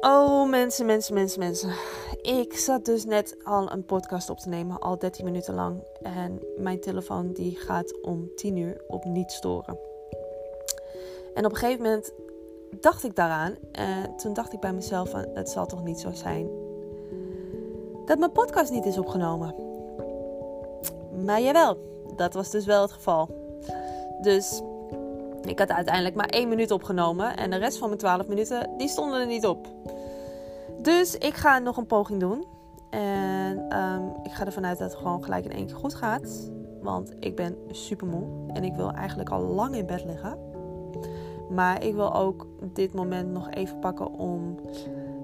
Oh, mensen, mensen, mensen, mensen. Ik zat dus net al een podcast op te nemen, al 13 minuten lang. En mijn telefoon die gaat om 10 uur op niet storen. En op een gegeven moment dacht ik daaraan. En toen dacht ik bij mezelf van, het zal toch niet zo zijn dat mijn podcast niet is opgenomen. Maar jawel, dat was dus wel het geval. Dus ik had uiteindelijk maar één minuut opgenomen. En de rest van mijn 12 minuten, die stonden er niet op. Dus ik ga nog een poging doen. En ehm, ik ga ervan uit dat het gewoon gelijk in één keer goed gaat. Want ik ben super moe. En ik wil eigenlijk al lang in bed liggen. Maar ik wil ook dit moment nog even pakken om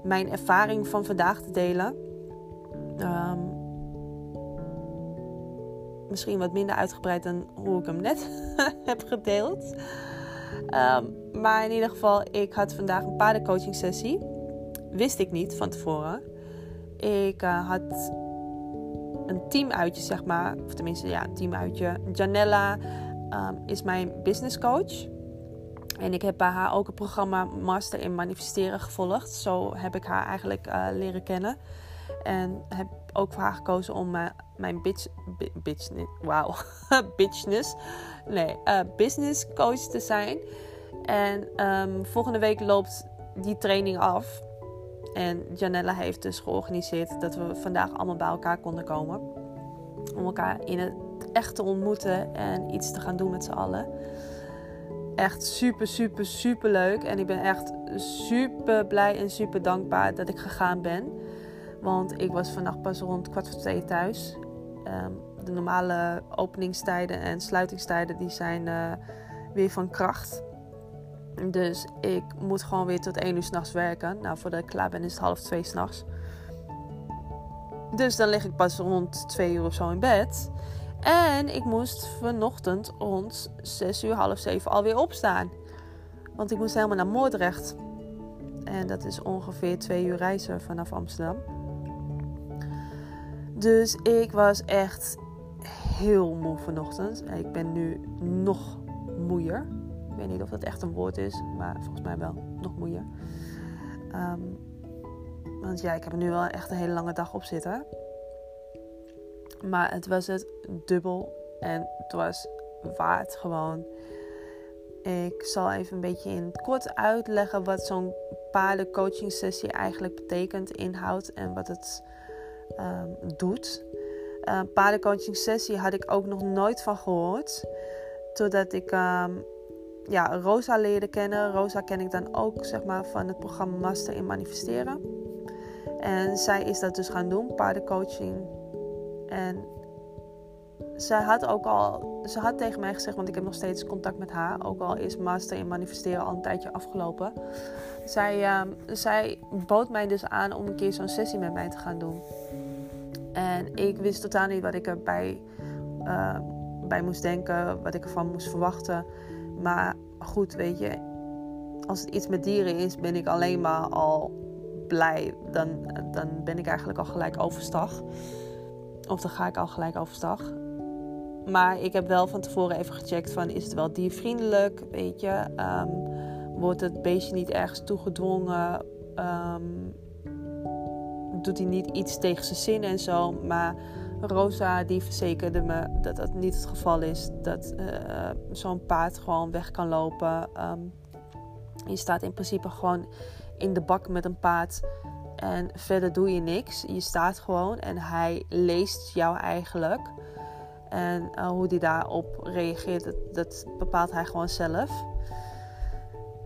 mijn ervaring van vandaag te delen. Um, misschien wat minder uitgebreid dan hoe ik hem net heb gedeeld. Um, maar in ieder geval, ik had vandaag een paardencoaching sessie. Wist ik niet van tevoren. Ik uh, had een teamuitje, zeg maar. Of tenminste, ja, een teamuitje. Janella um, is mijn business coach. En ik heb bij haar ook het programma Master in Manifesteren gevolgd. Zo heb ik haar eigenlijk uh, leren kennen. En heb ook voor haar gekozen om uh, mijn bitch, bitch, wow, bitchness, nee, uh, business coach te zijn. En um, volgende week loopt die training af. En Janella heeft dus georganiseerd dat we vandaag allemaal bij elkaar konden komen. Om elkaar in het echt te ontmoeten en iets te gaan doen met z'n allen. Echt super, super, super leuk. En ik ben echt super blij en super dankbaar dat ik gegaan ben. Want ik was vannacht pas rond kwart voor twee thuis. Um, de normale openingstijden en sluitingstijden die zijn uh, weer van kracht. Dus ik moet gewoon weer tot 1 uur s'nachts werken. Nou, voordat ik klaar ben is het half 2 s'nachts. Dus dan lig ik pas rond 2 uur of zo in bed. En ik moest vanochtend rond 6 uur, half 7 alweer opstaan. Want ik moest helemaal naar Moordrecht. En dat is ongeveer 2 uur reizen vanaf Amsterdam. Dus ik was echt heel moe vanochtend. Ik ben nu nog moeier. Ik weet niet of dat echt een woord is, maar volgens mij wel nog moeier. Um, want ja, ik heb nu wel echt een hele lange dag op zitten. Maar het was het dubbel en het was waard gewoon. Ik zal even een beetje in het kort uitleggen wat zo'n paardencoaching sessie eigenlijk betekent, inhoudt en wat het um, doet. Uh, paardencoaching sessie had ik ook nog nooit van gehoord. Totdat ik ja, Rosa leerde kennen. Rosa ken ik dan ook zeg maar, van het programma Master in Manifesteren. En zij is dat dus gaan doen, paardencoaching. En zij had ook al, ze had tegen mij gezegd, want ik heb nog steeds contact met haar, ook al is Master in Manifesteren al een tijdje afgelopen. Zij, uh, zij bood mij dus aan om een keer zo'n sessie met mij te gaan doen. En ik wist totaal niet wat ik erbij uh, bij moest denken, wat ik ervan moest verwachten. Maar goed, weet je, als het iets met dieren is, ben ik alleen maar al blij. Dan, dan ben ik eigenlijk al gelijk overstag. Of dan ga ik al gelijk overstag. Maar ik heb wel van tevoren even gecheckt van is het wel diervriendelijk, weet je. Um, wordt het beestje niet ergens toegedwongen? Um, doet hij niet iets tegen zijn zin en zo? Maar Rosa die verzekerde me dat dat niet het geval is. Dat uh, zo'n paard gewoon weg kan lopen. Um, je staat in principe gewoon in de bak met een paard. En verder doe je niks. Je staat gewoon en hij leest jou eigenlijk. En uh, hoe hij daarop reageert, dat, bepaalt hij gewoon zelf.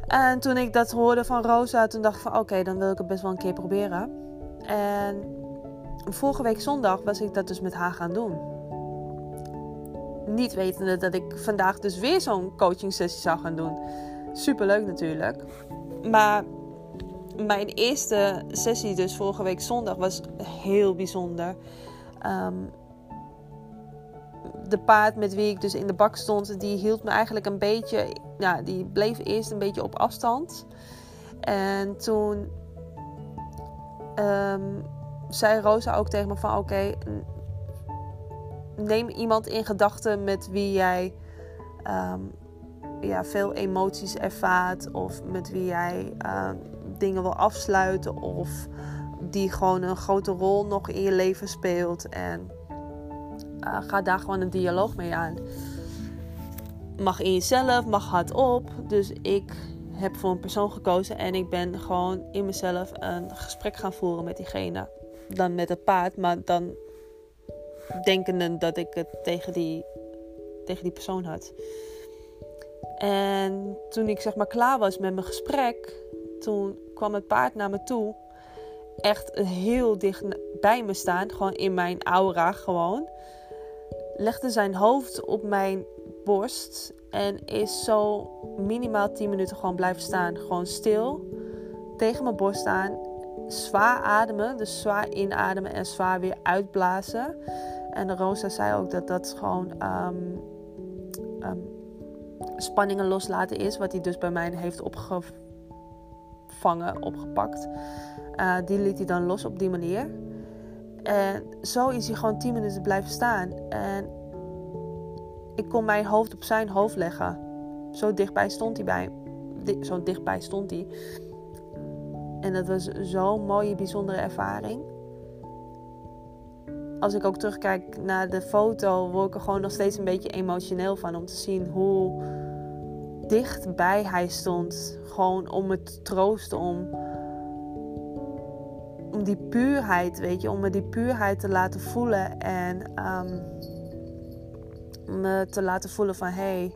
En toen ik dat hoorde van Rosa, toen dacht ik van oké, dan wil ik het best wel een keer proberen. En vorige week zondag was ik dat dus met haar gaan doen. Niet wetende dat ik vandaag dus weer zo'n coaching sessie zou gaan doen. Super leuk natuurlijk. Maar mijn eerste sessie dus vorige week zondag was heel bijzonder. Um, de paard met wie ik dus in de bak stond, die hield me eigenlijk een beetje, ja, die bleef eerst een beetje op afstand. En toen um, zei Rosa ook tegen me van oké, neem iemand in gedachten met wie jij um, ja, veel emoties ervaart of met wie jij um, dingen wil afsluiten of die gewoon een grote rol nog in je leven speelt. En uh, ga daar gewoon een dialoog mee aan. Mag in jezelf, mag hardop. Dus ik heb voor een persoon gekozen en ik ben gewoon in mezelf een gesprek gaan voeren met diegene. Dan met het paard, maar dan denkende dat ik het tegen die, tegen die persoon had. En toen ik zeg maar klaar was met mijn gesprek, toen kwam het paard naar me toe. Echt heel dicht bij me staan, gewoon in mijn aura gewoon. Legde zijn hoofd op mijn borst en is zo minimaal 10 minuten gewoon blijven staan. Gewoon stil, tegen mijn borst staan. Zwaar ademen, dus zwaar inademen en zwaar weer uitblazen. En Rosa zei ook dat dat gewoon um, um, spanningen loslaten is. Wat hij dus bij mij heeft opgevangen, opgepakt. Uh, die liet hij dan los op die manier. En zo is hij gewoon 10 minuten blijven staan. En ik kon mijn hoofd op zijn hoofd leggen. Zo dichtbij stond hij bij. Zo dichtbij stond hij. En dat was zo'n mooie, bijzondere ervaring. Als ik ook terugkijk naar de foto, word ik er gewoon nog steeds een beetje emotioneel van. Om te zien hoe dichtbij hij stond. Gewoon om het te troosten, om, om die puurheid, weet je, om me die puurheid te laten voelen. En um, me te laten voelen van hé, hey,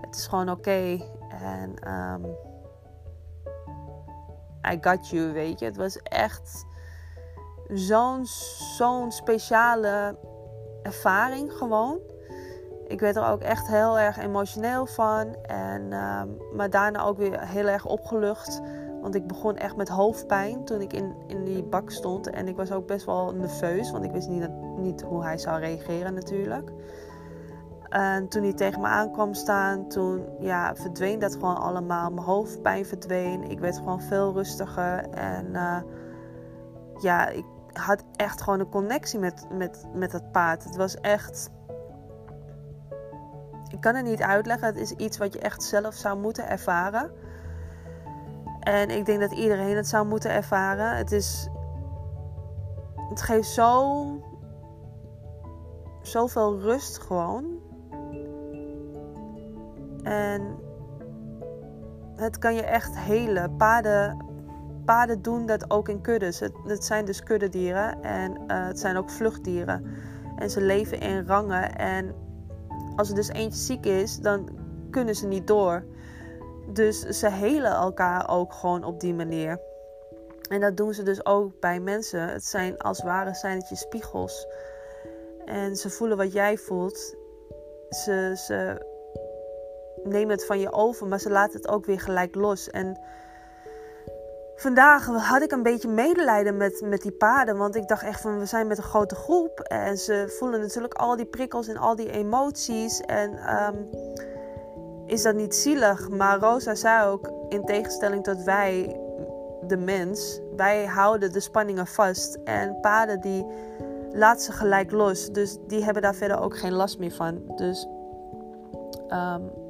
het is gewoon oké. En um, I got you, weet je. Het was echt zo'n zo'n speciale ervaring gewoon. Ik werd er ook echt heel erg emotioneel van. En, um, maar daarna ook weer heel erg opgelucht. Want ik begon echt met hoofdpijn toen ik in, in die bak stond. En ik was ook best wel nerveus, want ik wist niet, niet hoe hij zou reageren natuurlijk. En toen hij tegen me aankwam staan, toen ja, verdween dat gewoon allemaal. Mijn hoofdpijn verdween. Ik werd gewoon veel rustiger. En uh, ja, ik had echt gewoon een connectie met, met, met het paard. Het was echt. Ik kan het niet uitleggen. Het is iets wat je echt zelf zou moeten ervaren. En ik denk dat iedereen het zou moeten ervaren. Het is. Het geeft zo. Zoveel rust gewoon. En het kan je echt helen. Paarden, paarden doen dat ook in kuddes. Het, het zijn dus kuddedieren en uh, het zijn ook vluchtdieren. En ze leven in rangen. En als er dus eentje ziek is, dan kunnen ze niet door. Dus ze helen elkaar ook gewoon op die manier. En dat doen ze dus ook bij mensen. Het zijn als het ware zijn het je spiegels. En ze voelen wat jij voelt. Ze, ze nemen het van je over, maar ze laten het ook weer gelijk los. En vandaag had ik een beetje medelijden met, met die paarden. Want ik dacht echt van we zijn met een grote groep. En ze voelen natuurlijk al die prikkels en al die emoties. En um, is dat niet zielig? Maar Rosa zei ook, in tegenstelling tot wij, de mens, wij houden de spanningen vast. En paarden die laten ze gelijk los. Dus die hebben daar verder ook geen last meer van. Dus um,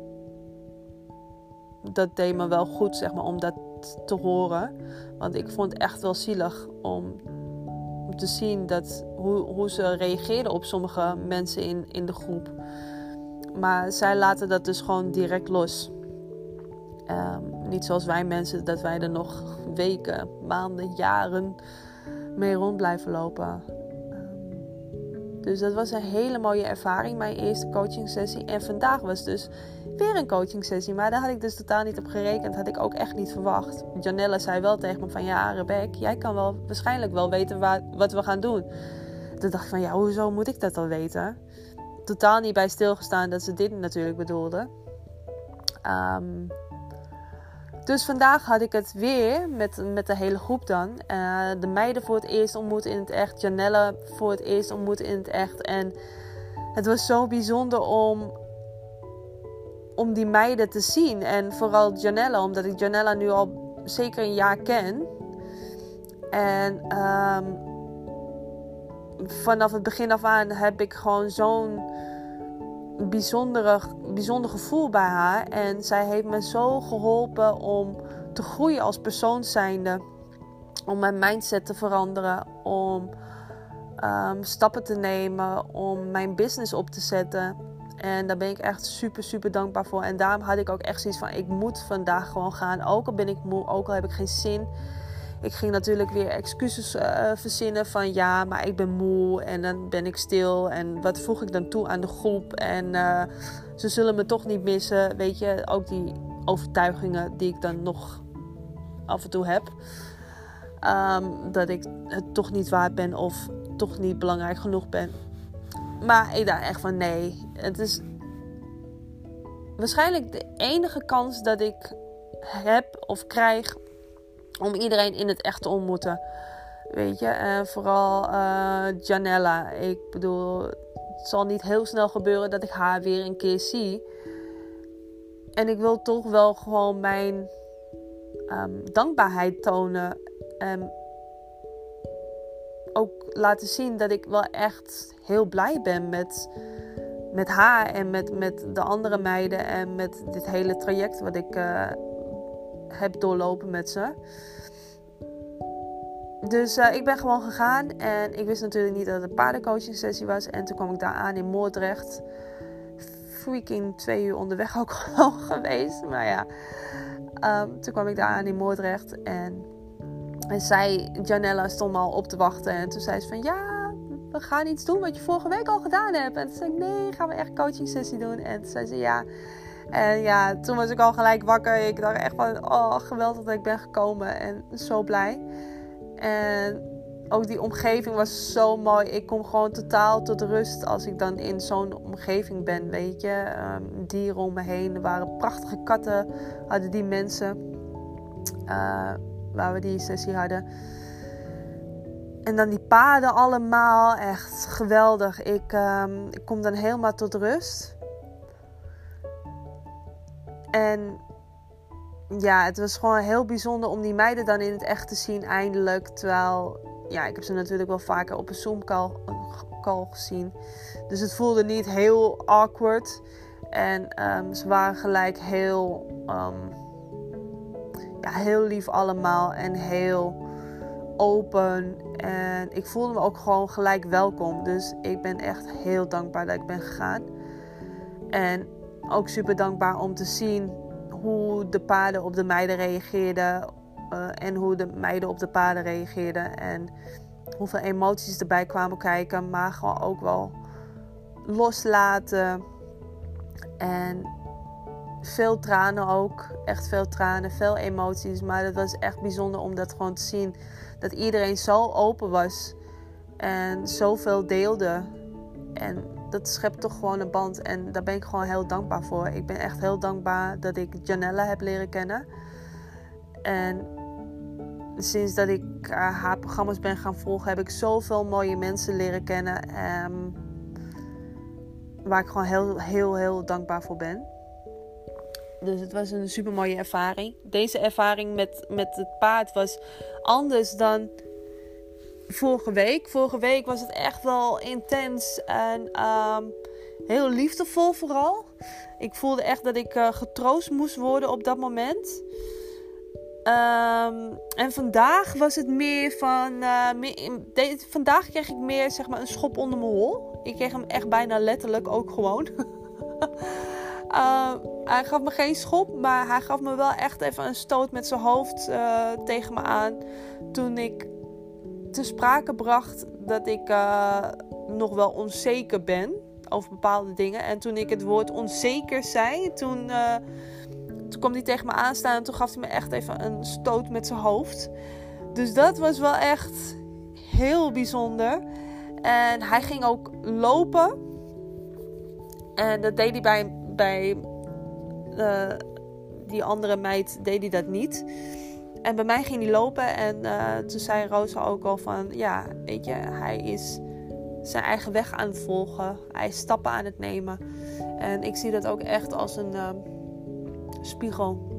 dat me wel goed, zeg maar, om dat te horen. Want ik vond het echt wel zielig om, te zien dat, hoe, hoe ze reageerden op sommige mensen in, in de groep. Maar zij laten dat dus gewoon direct los. Um, niet zoals wij mensen, dat wij er nog weken, maanden, jaren mee rond blijven lopen. Dus dat was een hele mooie ervaring, mijn eerste coaching sessie. En vandaag was dus weer een coaching sessie. Maar daar had ik dus totaal niet op gerekend. Had ik ook echt niet verwacht. Janelle zei wel tegen me van ja, Rebek, jij kan wel waarschijnlijk wel weten wat we gaan doen. Toen dacht ik van ja, hoezo moet ik dat al weten? Totaal niet bij stilgestaan dat ze dit natuurlijk bedoelde. Um, dus vandaag had ik het weer met, met de hele groep dan. Uh, de meiden voor het eerst ontmoet in het echt. Janelle voor het eerst ontmoet in het echt. En het was zo bijzonder om om die meiden te zien. En vooral Janella, omdat ik Janella nu al zeker een jaar ken. En um, vanaf het begin af aan heb ik gewoon zo'n bijzondere, bijzonder gevoel bij haar. En zij heeft me zo geholpen om te groeien als persoon zijnde. Om mijn mindset te veranderen. Om ehm, stappen te nemen. Om mijn business op te zetten. En daar ben ik echt super, super dankbaar voor. En daarom had ik ook echt zoiets van: ik moet vandaag gewoon gaan. Ook al ben ik moe, ook al heb ik geen zin. Ik ging natuurlijk weer excuses uh, verzinnen van ja, maar ik ben moe en dan ben ik stil. En wat voeg ik dan toe aan de groep? En uh, ze zullen me toch niet missen. Weet je, ook die overtuigingen die ik dan nog af en toe heb. Um, dat ik het toch niet waard ben of toch niet belangrijk genoeg ben. Maar ik dacht echt van nee. Het is waarschijnlijk de enige kans dat ik heb of krijg om iedereen in het echt te ontmoeten. Weet je, en vooral uh, Janella. Ik bedoel, het zal niet heel snel gebeuren dat ik haar weer een keer zie. En ik wil toch wel gewoon mijn um, dankbaarheid tonen. En ook laten zien dat ik wel echt heel blij ben met, met haar en met, met de andere meiden. En met dit hele traject wat ik uh, heb doorlopen met ze. Dus uh, ik ben gewoon gegaan en ik wist natuurlijk niet dat het een paardencoaching sessie was. En toen kwam ik daar aan in Moordrecht. Freaking twee uur onderweg ook gewoon geweest. Maar ja, um, toen kwam ik daar aan in Moordrecht. En, en zij, Janella, stond me al op te wachten. En toen zei ze van ja, we gaan iets doen wat je vorige week al gedaan hebt. En toen zei ik nee, gaan we echt coaching sessie doen. En toen zei ze ja. En ja, toen was ik al gelijk wakker. Ik dacht echt van, oh geweldig dat ik ben gekomen. En zo blij. En ook die omgeving was zo mooi. Ik kom gewoon totaal tot rust als ik dan in zo'n omgeving ben, weet je. Um, dieren om me heen. Er waren prachtige katten, hadden die mensen. Uh, waar we die sessie hadden. En dan die paden allemaal. Echt geweldig. Ik, um, ik kom dan helemaal tot rust. En ja, het was gewoon heel bijzonder om die meiden dan in het echt te zien eindelijk. Terwijl, ja, ik heb ze natuurlijk wel vaker op een Zoom-call gezien. Dus het voelde niet heel awkward. En um, ze waren gelijk heel, um, ja, heel lief allemaal en heel open. En ik voelde me ook gewoon gelijk welkom. Dus ik ben echt heel dankbaar dat ik ben gegaan. En ook super dankbaar om te zien hoe de paarden op de meiden reageerden. Uh, en hoe de meiden op de paarden reageerden. En hoeveel emoties erbij kwamen kijken. Maar gewoon ook wel loslaten. En veel tranen ook. Echt veel tranen, veel emoties. Maar het was echt bijzonder om dat gewoon te zien. Dat iedereen zo open was. En zoveel deelde. En dat schept toch gewoon een band. En daar ben ik gewoon heel dankbaar voor. Ik ben echt heel dankbaar dat ik Janella heb leren kennen. En sinds dat ik uh, haar programma's ben gaan volgen, heb ik zoveel mooie mensen leren kennen. Um, waar ik gewoon heel, heel, heel dankbaar voor ben. Dus het was een super mooie ervaring. Deze ervaring met, met het paard was anders dan vorige week. Vorige week was het echt wel intens en um, heel liefdevol vooral. Ik voelde echt dat ik uh, getroost moest worden op dat moment. Um, en vandaag was het meer van. De, vandaag kreeg ik meer zeg maar, een schop onder mijn hol. Ik kreeg hem echt bijna letterlijk ook gewoon. uh, hij gaf me geen schop, maar hij gaf me wel echt even een stoot met zijn hoofd uh, tegen me aan. Toen ik te sprake bracht dat ik uh, nog wel onzeker ben over bepaalde dingen. En toen ik het woord onzeker zei, toen, uh, toen kwam hij tegen me aanstaan en toen gaf hij me echt even een stoot met zijn hoofd. Dus dat was wel echt heel bijzonder. En hij ging ook lopen. En dat deed hij bij, bij uh, die andere meid deed hij dat niet. En bij mij ging hij lopen en uh, toen zei Rosa ook al van, ja, weet je, hij is zijn eigen weg aan het volgen. Hij is stappen aan het nemen. En ik zie dat ook echt als een uh, spiegel.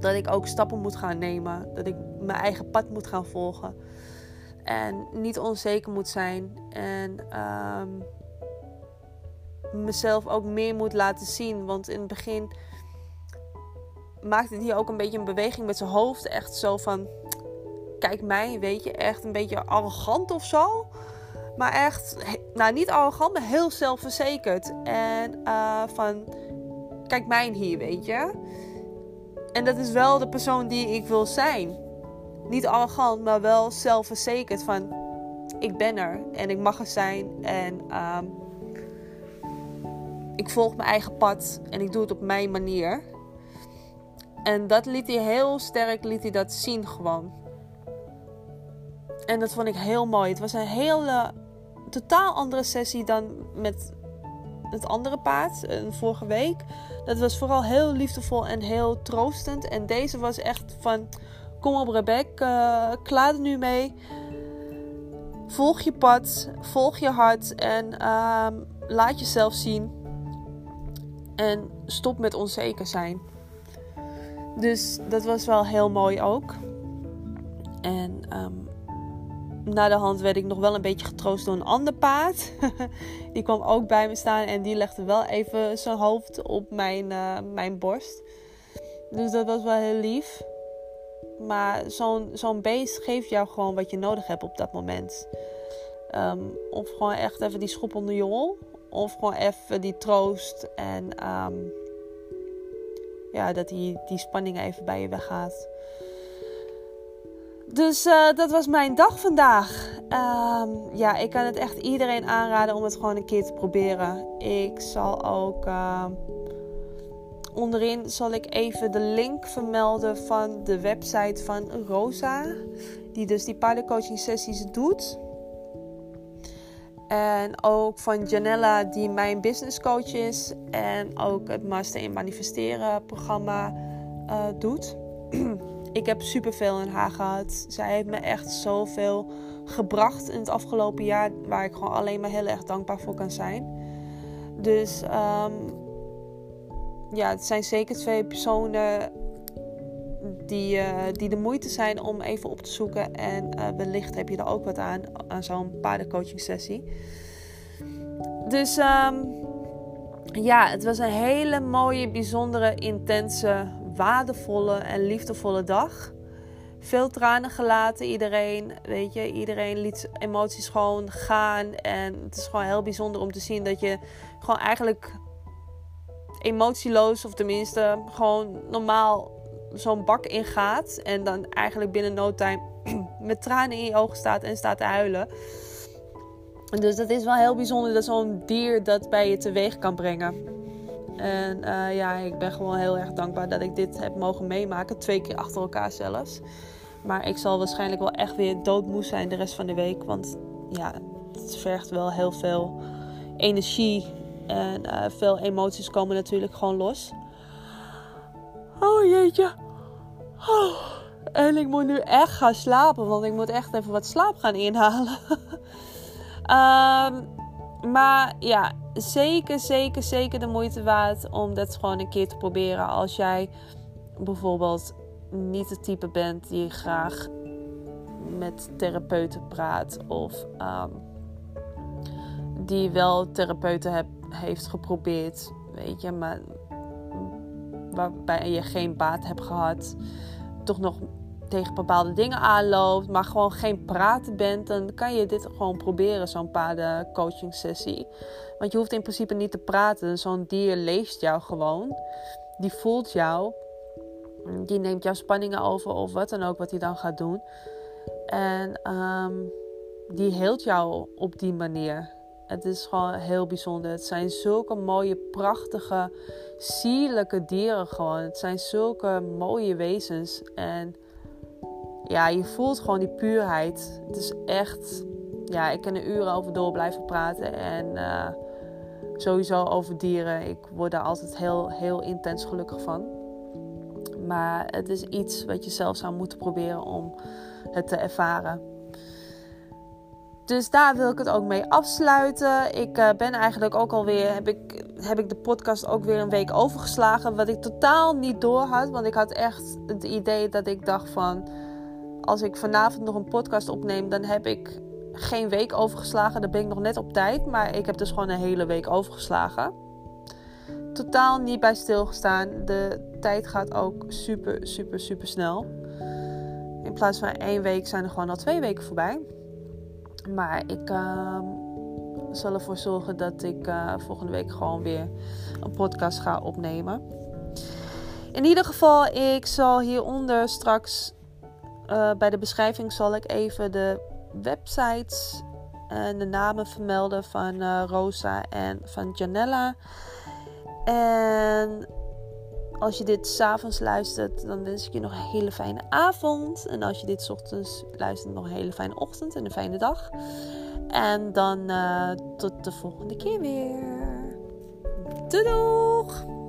Dat ik ook stappen moet gaan nemen. Dat ik mijn eigen pad moet gaan volgen. En niet onzeker moet zijn. En um, mezelf ook meer moet laten zien. Want in het begin maakte hij ook een beetje een beweging met zijn hoofd. Echt zo van, kijk mij, weet je, echt een beetje arrogant of zo. Maar echt, nou niet arrogant, maar heel zelfverzekerd. En uh, van, kijk mij hier, weet je. En dat is wel de persoon die ik wil zijn. Niet arrogant, maar wel zelfverzekerd van, ik ben er en ik mag er zijn. En uh, ik volg mijn eigen pad en ik doe het op mijn manier. En dat liet hij heel sterk liet hij dat zien gewoon. En dat vond ik heel mooi. Het was een hele totaal andere sessie dan met het andere paard een vorige week. Dat was vooral heel liefdevol en heel troostend. En deze was echt van: kom op, Rebecca, uh, klaar er nu mee. Volg je pad, volg je hart en uh, laat jezelf zien. En stop met onzeker zijn. Dus dat was wel heel mooi ook. En um, na de hand werd ik nog wel een beetje getroost door een ander paard. die kwam ook bij me staan en die legde wel even zijn hoofd op mijn, uh, mijn borst. Dus dat was wel heel lief. Maar zo'n zo'n beest geeft jou gewoon wat je nodig hebt op dat moment. Um, of gewoon echt even die schop onder je hol. Of gewoon even die troost. En um, ja, dat die, die spanning even bij je weggaat. Dus uh, dat was mijn dag vandaag. Um, ja, ik kan het echt iedereen aanraden om het gewoon een keer te proberen. Ik zal ook. Uh, onderin zal ik even de link vermelden van de website van Rosa. Die dus die paardencoaching sessies doet. En ook van Janella, die mijn business coach is. En ook het Master in Manifesteren programma uh, doet. ik heb superveel in haar gehad. Zij heeft me echt zoveel gebracht in het afgelopen jaar. Waar ik gewoon alleen maar heel erg dankbaar voor kan zijn. Dus um, ja, het zijn zeker twee personen die, uh, die de moeite zijn om even op te zoeken. En uh, wellicht heb je er ook wat aan, aan zo'n paardencoaching sessie. Dus um, ja, het was een hele mooie, bijzondere, intense, waardevolle en liefdevolle dag. Veel tranen gelaten, iedereen. Weet je, iedereen liet emoties gewoon gaan. En het is gewoon heel bijzonder om te zien dat je gewoon eigenlijk emotieloos, of tenminste gewoon normaal zo'n bak ingaat. En dan eigenlijk binnen no time met tranen in je ogen staat en staat te huilen. Dus dat is wel heel bijzonder dat zo'n dier dat bij je teweeg kan brengen. En uh, ja, ik ben gewoon heel erg dankbaar dat ik dit heb mogen meemaken. Twee keer achter elkaar zelfs. Maar ik zal waarschijnlijk wel echt weer doodmoe zijn de rest van de week. Want ja, het vergt wel heel veel energie. En uh, veel emoties komen natuurlijk gewoon los. Oh jeetje. Oh. En ik moet nu echt gaan slapen, want ik moet echt even wat slaap gaan inhalen. um, maar ja, zeker, zeker, zeker de moeite waard om dat gewoon een keer te proberen. Als jij bijvoorbeeld niet het type bent die graag met therapeuten praat of um, die wel therapeuten heeft geprobeerd, weet je, maar waarbij je geen baat hebt gehad, toch nog tegen bepaalde dingen aanloopt, maar gewoon geen praten bent, dan kan je dit gewoon proberen, zo'n paarden coaching sessie. Want je hoeft in principe niet te praten. Zo'n dier leest jou gewoon. Die voelt jou. Die neemt jouw spanningen over of wat dan ook wat hij dan gaat doen. En um, die heelt jou op die manier. Het is gewoon heel bijzonder. Het zijn zulke mooie, prachtige, sierlijke dieren gewoon. Het zijn zulke mooie wezens. En ja, je voelt gewoon die puurheid. Het is echt... Ja, ik kan er uren over door blijven praten. En uh, sowieso over dieren. Ik word daar altijd heel, heel intens gelukkig van. Maar het is iets wat je zelf zou moeten proberen om het te ervaren. Dus daar wil ik het ook mee afsluiten. Ik uh, ben eigenlijk ook alweer, heb ik, heb ik de podcast ook weer een week overgeslagen. Wat ik totaal niet door had. Want ik had echt het idee dat ik dacht van, als ik vanavond nog een podcast opneem, dan heb ik geen week overgeslagen. Dan ben ik nog net op tijd. Maar ik heb dus gewoon een hele week overgeslagen. totaal niet bij stilgestaan. De tijd gaat ook super, super, super snel. In plaats van één week zijn er gewoon al twee weken voorbij. Maar ik uh, zal ervoor zorgen dat ik uh, volgende week gewoon weer een podcast ga opnemen. In ieder geval, ik zal hieronder straks uh, bij de beschrijving zal ik even de websites en de namen vermelden van uh, Rosa en van Janella. En als je dit s'avonds luistert, dan wens ik je nog een hele fijne avond. En als je dit ochtends luistert, nog een hele fijne ochtend en een fijne dag. En dan uh, tot de volgende keer weer. Doei doeg!